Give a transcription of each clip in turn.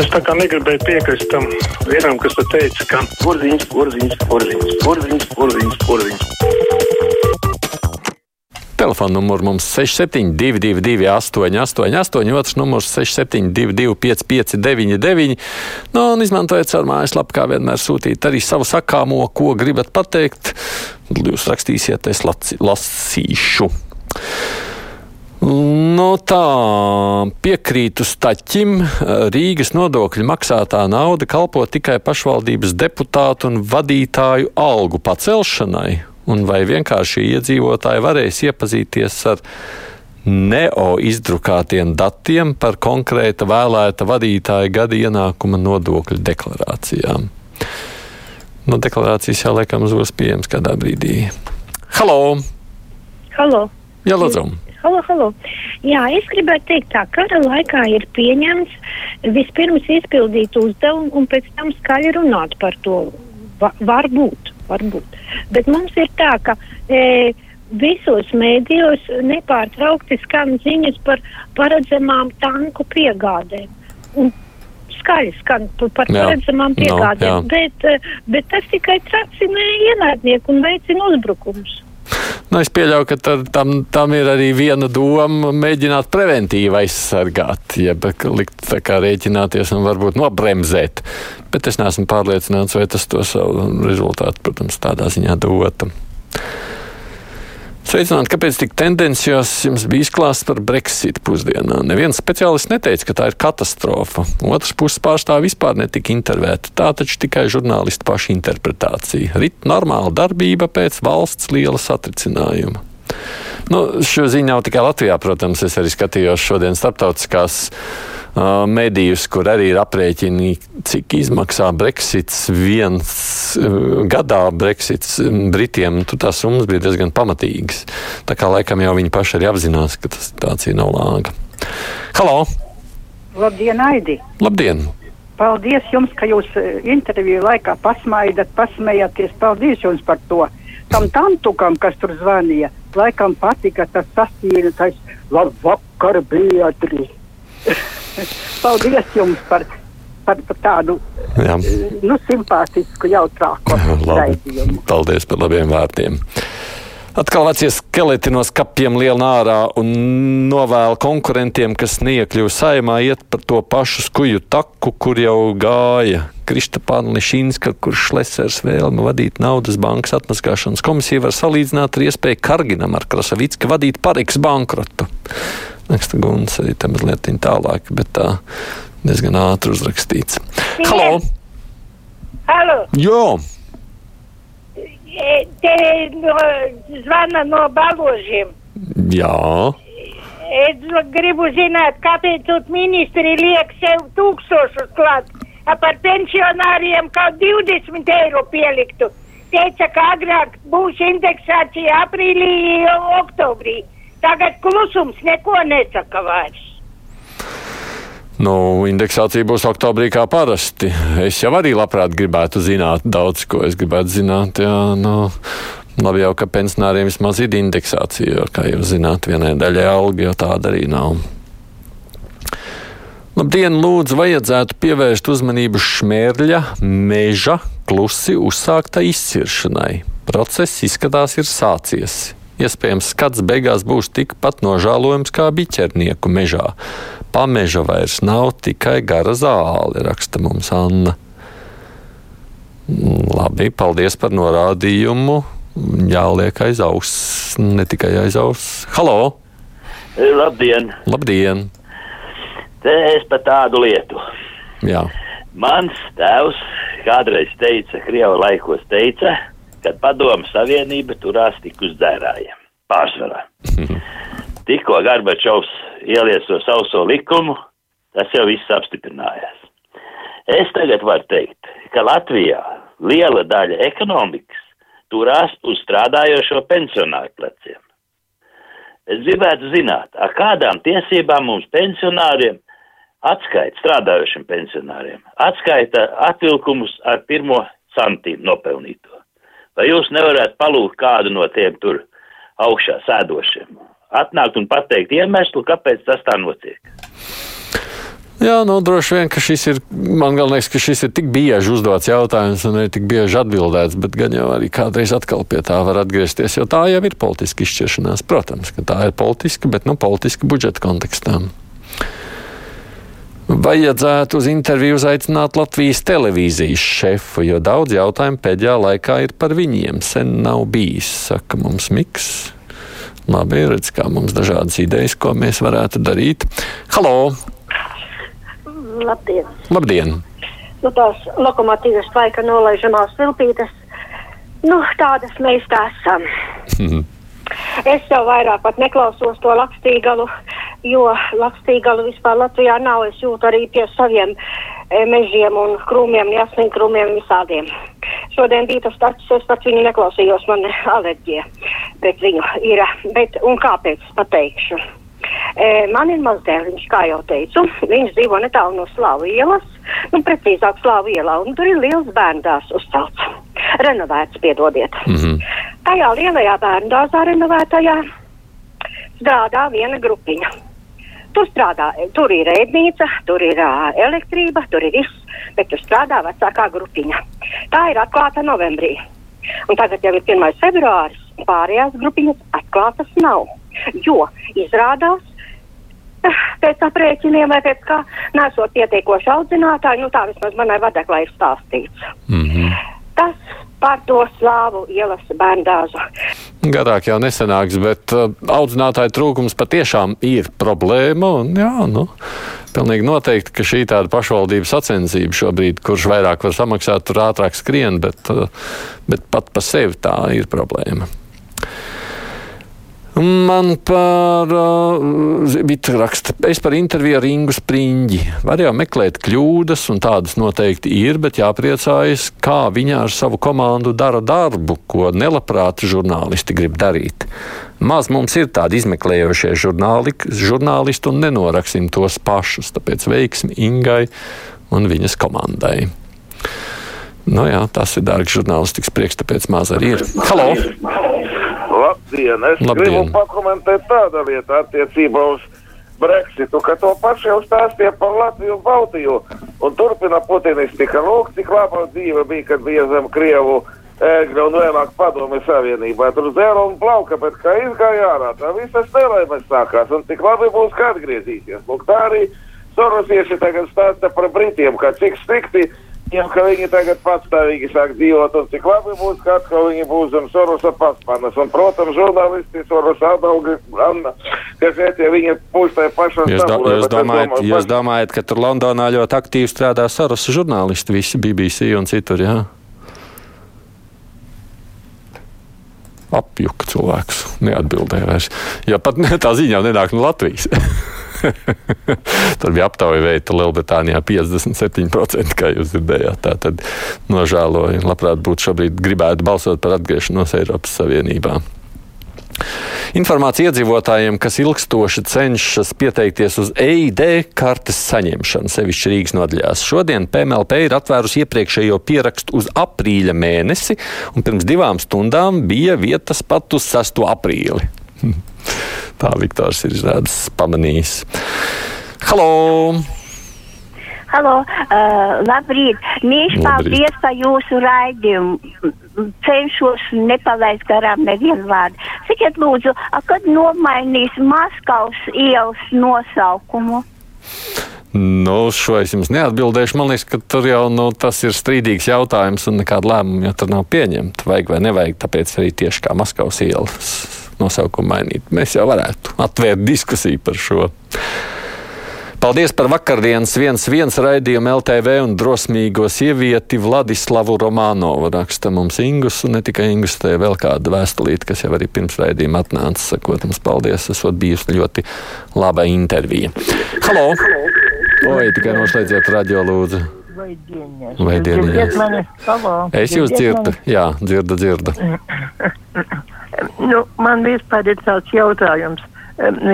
Es tā kā negribēju piekrist tam vienam, kas te teica, ka Porziņš, porziņš, porziņš, porziņš, porziņš, porziņš. Telefona numurs mums 6722, 888, otrs numurs 672, 559, nu, un izmantojiet savu mājaslapu, kā vienmēr sūtīt arī savu sakāmo, ko gribat pateikt. Jūs rakstīsiet, es lasīšu. Nu, tā piekrītu Staķim. Rīgas nodokļu maksātā nauda kalpo tikai pašvaldības deputātu un vadītāju algu pacelšanai, un vai vienkārši iedzīvotāji varēs iepazīties ar neo izdrukātiem datiem par konkrēta vēlēta vadītāja gada ienākuma nodokļu deklarācijām. No deklarācijas jau laikam būs pieejams kādā brīdī. Halo! Halo! Jā, lūdzu! Halo, halo. Jā, es gribētu teikt, tā kara laikā ir pieņemts vispirms izpildīt uzdevumu un pēc tam skaļi runāt par to. Va, varbūt, varbūt. Bet mums ir tā, ka e, visos mēdījos nepārtraukti skan ziņas par paredzamām tanku piegādēm. Un skaļi skan par, paredzamām No, piegādēm, jā. bet, e, bet tas tikai tracina ienaidnieku un veicina uzbrukumus. Nu, es pieļauju, ka tar, tam, tam ir arī viena doma mēģināt preventīvi aizsargāt, jeb likt rēķināties un varbūt nobremzēt. Bet es neesmu pārliecināts, vai tas to savu rezultātu, protams, tādā ziņā dota. Sveicināti, kāpēc tik tendencios jums bija izklāsts par Brexit pusdienā? Neviens speciālists neteica, ka tā ir katastrofa. Otrs puses pārstāvji vispār netika intervēti. Tā taču tikai žurnālistu paša interpretācija. Rit normāla darbība pēc valsts liela satricinājuma. Nu, šo ziņu nav tikai Latvijā, protams, es arī skatījos šodien starptautiskās medijus, kur arī ir aprēķini, cik izmaksā Brexits viens uh, gadā Brexits um, Britiem. Tur tās summas bija diezgan pamatīgas. Tā kā laikam jau viņi paši arī apzinās, ka tā situācija nav lāga. Halo! Labdien, Aidi! Labdien! Paldies jums, ka jūs eh, interviju laikā pasmaidat, pasmējāties. Paldies jums par to. Tam tantukam, kas tur zvanīja, laikam patika tas sastīrtais labvakar, Beatrice. Paldies jums par, par, par tādu Jā. nu, simpātisku, jautrāku raidījumu. Paldies par labiem vārtiem. Atkal vecie skeleti no skapiem liela ārā un novēl konkurentiem, kas neiekļuva saimā, iet pa to pašu skuju taku, kur jau gāja Kristapāna Lišīnska, kurš Lesers vēlme vadīt naudas bankas atmaskāšanas komisiju var salīdzināt ar iespēju Karginam ar Krasavicka vadīt Pariks bankrotu. Neksta Gunas arī tam mazliet tālāk, bet tā diezgan ātri uzrakstīts. Halo! Halo! Jo! E, te no, zvana no baložiem. Jā. Es gribu zināt, kāpēc ministri liek sev tūkstošus klāt, par pensionāriem kaut 20 eiro pieliktu. Teica, ka agrāk būs indeksācija aprīlī, oktobrī. Tagad klusums neko nesaka vairs. Nu, indeksācija būs oktobrī kā parasti. Es jau arī labprāt gribētu zināt daudz, ko es gribētu zināt. Jā, nu, labi jau, ka pensionāriem vismaz ir indeksācija, jo, kā jūs zināt, vienai daļai alga jau tāda arī nav. Labdien, lūdzu, vajadzētu pievērst uzmanību šmērļa, meža, klusi uzsāktai izciršanai. Process izskatās ir sācies. Iespējams, skats beigās būs tikpat nožēlojams kā biķernieku mežā. Pameža vairs nav tikai gara zāle, raksta mums Anna. Mm, Labi, paldies par norādījumu. Jāliek aiz auss, ne tikai aiz auss. Halo! Labdien! Labdien! Te es par tādu lietu. Jā, Mans tēvs kādreiz teica, Krievijas laikos teica, ka Padomu Savienība turās tik uz dzērājiem. Pārsvarā. Tikko Gorbačovs ielieso sauso likumu, tas jau viss apstiprinājās. Es tagad varu teikt, ka Latvijā liela daļa ekonomikas turās uz strādājošo pensionāru pleciem. Es gribētu zināt, ar kādām tiesībām mums pensionāriem atskaita strādājošiem pensionāriem, atskaita atvilkumus ar pirmo santīmu nopelnīto. Vai jūs nevarētu palūgt kādu no tiem tur augšā sēdošiem? Atnākt un pateikt iemeslu, kāpēc tas tā notiek. Jā, nu, droši vien, ka šis ir, man liekas, ka šis ir tik bieži uzdots jautājums un arī tik bieži atbildēts, bet gan jau arī kādreiz atkal pie tā var atgriezties, jo tā jau ir politiska izšķiršanās. Protams, ka tā ir politiska, bet nu politiska budžeta kontekstā. Vajadzētu uz interviju uzaicināt Latvijas televīzijas šefu, jo daudz jautājumu pēdējā laikā ir par viņiem. Sen nav bijis, saka mums Miks. Labi, redz, kā mums dažādas idejas, ko mēs varētu darīt. Halo! Labdien! Labdien. Nu, tās lokomotīvas laika nolaižamās viltītes, nu, tādas mēs tā esam. Mhm. Es jau vairāk pat neklausos to lakstīgalu, jo lakstīgalu vispār Latvijā nav. Es jūtu arī pie saviem e, mežiem un krūmiem, jāsniņu krūmiem visādiem. Šodien bija tas tāds, es pat viņu neklausījos, man alerģija pret viņu ir. Bet, un kāpēc, pateikšu. E, man ir mazdēliņš, kā jau teicu. Viņš dzīvo netālu no Slāvu ielas, nu, precīzāk Slāvu ielā, un tur ir liels bērndārs uzcelts. Renovēts, piedodiet. Mm -hmm. Tajā lielajā bērndārzā renovētajā strādā viena grupiņa. Tur strādā, tur ir ēdnīca, tur ir uh, elektrība, tur ir viss, bet tur strādā vecākā grupiņa. Tā ir atklāta novembrī. Un tagad jau ir 1. februāris, pārējās grupiņas atklātas nav. Jo izrādās, pēc aprēķiniem vai pēc kā nesot pietiekoši audzinātāji, nu tā vismaz manai vadeklai ir stāstīts. Mm -hmm. Tas par to slāvu ielas bērndāzu. Garāk jau nesenāks, bet uh, audzinātāju trūkums patiešām ir problēma. Un, jā, nu, pilnīgi noteikti, ka šī tāda pašvaldības sacensība šobrīd, kurš vairāk var samaksāt, tur ātrāk skrien, bet, uh, bet pat par sevi tā ir problēma. Man par uh, raksta, es par interviju ar Ingu Spriņģi. Var jau meklēt kļūdas, un tādas noteikti ir, bet jāpriecājas, kā viņa ar savu komandu dara darbu, ko nelabprāt žurnālisti grib darīt. Maz mums ir tādi izmeklējošie žurnāli, žurnālisti, un nenoraksim tos pašus, tāpēc veiksmi Ingai un viņas komandai. Nu jā, tas ir dārgs žurnālistikas prieks, tāpēc maz arī ir. Halo! Labdien! Es Labdien. gribu pakomentēt tādu lietu attiecībā uz Brexitu, ka to pašu jau stāstīja par Latviju un Baltiju. Un turpina Putinistika. Lūk, cik laba dzīve bija, kad bija zem Krievu ēgļa un vēlāk padomi savienībā. Tur zēra un plauka, bet kā izgāja ārā, tā visas nelaimes sākās. Un tik labi būs, ka atgriezīsies. Lūk, tā arī Sorosieši tagad stāsta par Britiem, ka cik strikti viņiem, ka viņi tagad patstāvīgi sāk dzīvot, un cik labi būs, ka atkal viņi būs zem Sorosa paspanas. Un, protams, žurnālisti Sorosa Adauga, Anna, kas iet, ja viņi būs tajā pašā jūs, do, jūs, domājat, domāju, jūs domājat, ka tur Londonā ļoti aktīvi strādā Sorosa žurnālisti, visi BBC un citur, jā? Apjuka cilvēks, neatbildēja vairs. Ja pat ne, tā ziņā nenāk no Latvijas. Tur bija aptauja veikta Lielbritānijā 57%, kā jūs dzirdējāt. Tā tad nožēloju, labprāt būtu šobrīd gribētu balsot par atgriešanos Eiropas Savienībā. Informācija iedzīvotājiem, kas ilgstoši cenšas pieteikties uz EID kartes saņemšanu, sevišķi Rīgas nodaļās. Šodien PMLP ir atvērusi iepriekšējo pierakstu uz aprīļa mēnesi, un pirms divām stundām bija vietas pat uz 6. aprīli. Tā Viktors ir izrādījis, pamanījis. Halo! Halo, uh, labrīt! Mīļš, paldies par jūsu raidījumu. Cenšos nepalaist garām nevienu vārdu. Sakiet, lūdzu, kad nomainīs Maskavas ielas nosaukumu? Nu, šo es jums neatbildēšu. Man liekas, ka tur jau nu, tas ir strīdīgs jautājums un nekāda lēmuma jau tur nav pieņemta. Vajag vai nevajag, tāpēc arī tieši kā Maskavas ielas nosaukumu mainīt. Mēs jau varētu atvērt diskusiju par šo. Paldies par vakardienas viens viens raidījumu LTV un drosmīgo sievieti Vladislavu Romānovu. Raksta mums Ingus, un ne tikai Ingus, te vēl kāda vēstulīte, kas jau arī pirms raidījuma atnāca, sakot mums paldies, esot bijusi ļoti laba intervija. Halo! Oi, tikai noslēdziet radio lūdzu. Vai dieniņas? Vai dieniņas? Es jūs dzirdu, jā, dzirdu, dzirdu. Nu, man vispār ir tāds jautājums.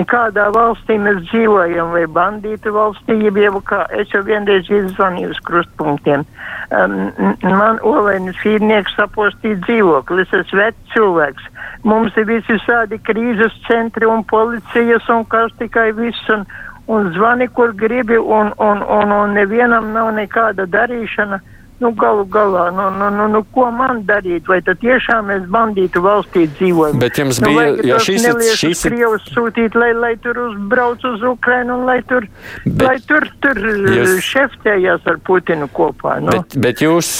Kādā valstī mēs dzīvojam, vai bandītu valstī, jau kā es jau vienreiz izzvanīju uz krustpunktiem. Um, man olainis īrnieks sapostīja dzīvokli, es esmu vecs cilvēks. Mums ir visi šādi krīzes centri un policijas un kas tikai viss. Un, un zvani, kur gribi, un, un, un, un nevienam nav nekāda darīšana. Nu, galu galā, nu, nu, nu, nu, ko man darīt? Vai tad tiešām mēs bandītu valstī dzīvojam? Bet jums nu, bija, ja šīs ir, šīs ir... Krievus sūtīt, lai, lai tur uzbrauc uz Ukrainu un lai tur, bet, lai tur, tur jūs... šeftējās ar Putinu kopā. Nu. Bet, bet jūs,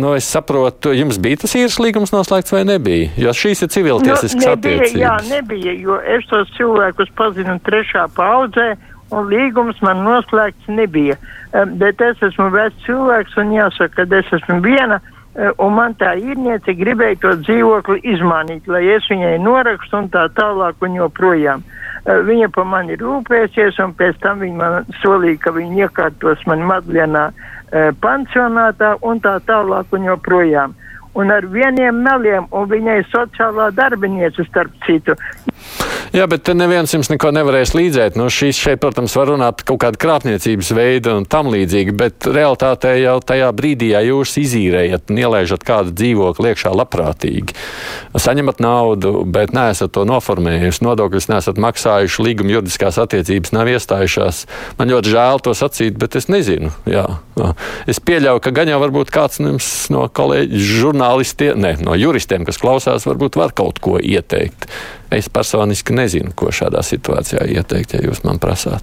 nu, es saprotu, jums bija tas īres līgums noslēgts vai nebija? Jo šīs ir civiltiesiskas nu, nebija, attiecības. Jā, nebija, jo es tos cilvēkus pazinu trešā paudzē un līgums man noslēgts nebija. Bet es esmu vecs cilvēks un jāsaka, ka es esmu viena. Un man tā īrniece gribēja to dzīvokli izmainīt, lai es viņai norakstu un tā tālāk un joprojām. Viņa par mani rūpēsies, un pēc tam viņa man solīja, ka viņa iekārtos man Madlienā pansionātā un tā tālāk un joprojām un ar vieniem meliem, un viņai sociālā darbiniece starp citu. Jā, bet neviens jums neko nevarēs līdzēt. Nu, šīs šeit, protams, var runāt kaut kāda krāpniecības veida un tam līdzīgi, bet realtātē jau tajā brīdī, ja jūs izīrējat un ielaižat kādu dzīvokli iekšā labprātīgi, saņemat naudu, bet neesat to noformējuši, nodokļus neesat maksājuši, līguma juridiskās attiecības nav iestājušās. Man ļoti žēl to sacīt, bet es nezinu. Jā. Es pieļauju, ka gan jau varbūt kāds no kolēģi žurnālistiem žurnālistiem, ne, no juristiem, kas klausās, varbūt var kaut ko ieteikt. Es personiski nezinu, ko šādā situācijā ieteikt, ja jūs man prasāt.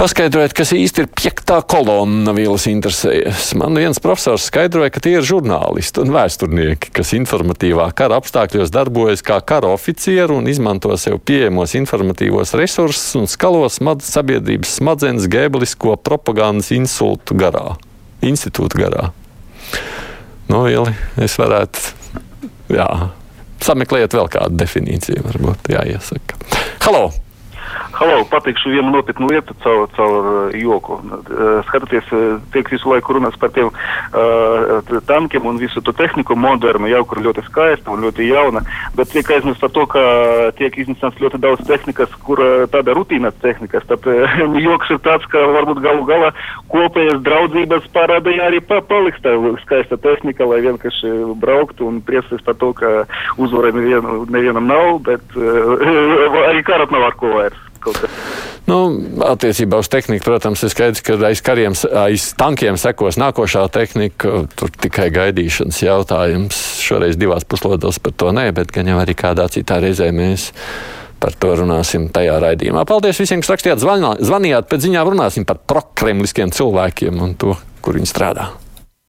Paskaidrojiet, kas īsti ir piektā kolonna vielas interesējas. Man viens profesors skaidroja, ka tie ir žurnālisti un vēsturnieki, kas informatīvā kara apstākļos darbojas kā kara oficieri un izmanto sev pieejamos informatīvos resursus un skalo smad sabiedrības smadzenes gēbelisko propagandas insultu garā, institūtu garā. Nu, Vili, es varētu, jā, sameklēt vēl kādu definīciju, varbūt jāiesaka. Halo! Halo, pateikšu vienu nopietnu lietu caur, caur uh, joku. Uh, skatoties, uh, tiek visu laiku runāts par tiem uh, tankiem un visu to tehniku modernu, jau kur ļoti skaista un ļoti jauna, bet tiek aizmirst par to, ka tiek iznīcināts ļoti daudz tehnikas, kur tāda rutīnas tehnikas. Tad joks ir tāds, ka varbūt galu galā kopējas draudzības parādīja arī pa, paliks tā skaista tehnika, lai vienkārši brauktu un priecāties par to, ka uzvarai nevien, nevienam nav, bet uh, arī karat nav ar ko vairs kaut kas. Nu, attiecībā uz tehniku, protams, ir skaidrs, ka aiz kariem, aiz tankiem sekos nākošā tehnika. Tur tikai gaidīšanas jautājums. Šoreiz divās puslodos par to nē, bet gan jau arī kādā citā reizē mēs. Par to runāsim tajā raidījumā. Paldies visiem, kas rakstījāt, zvanījāt. Pēc ziņām runāsim par prokremliskiem cilvēkiem un to, kur viņi strādā.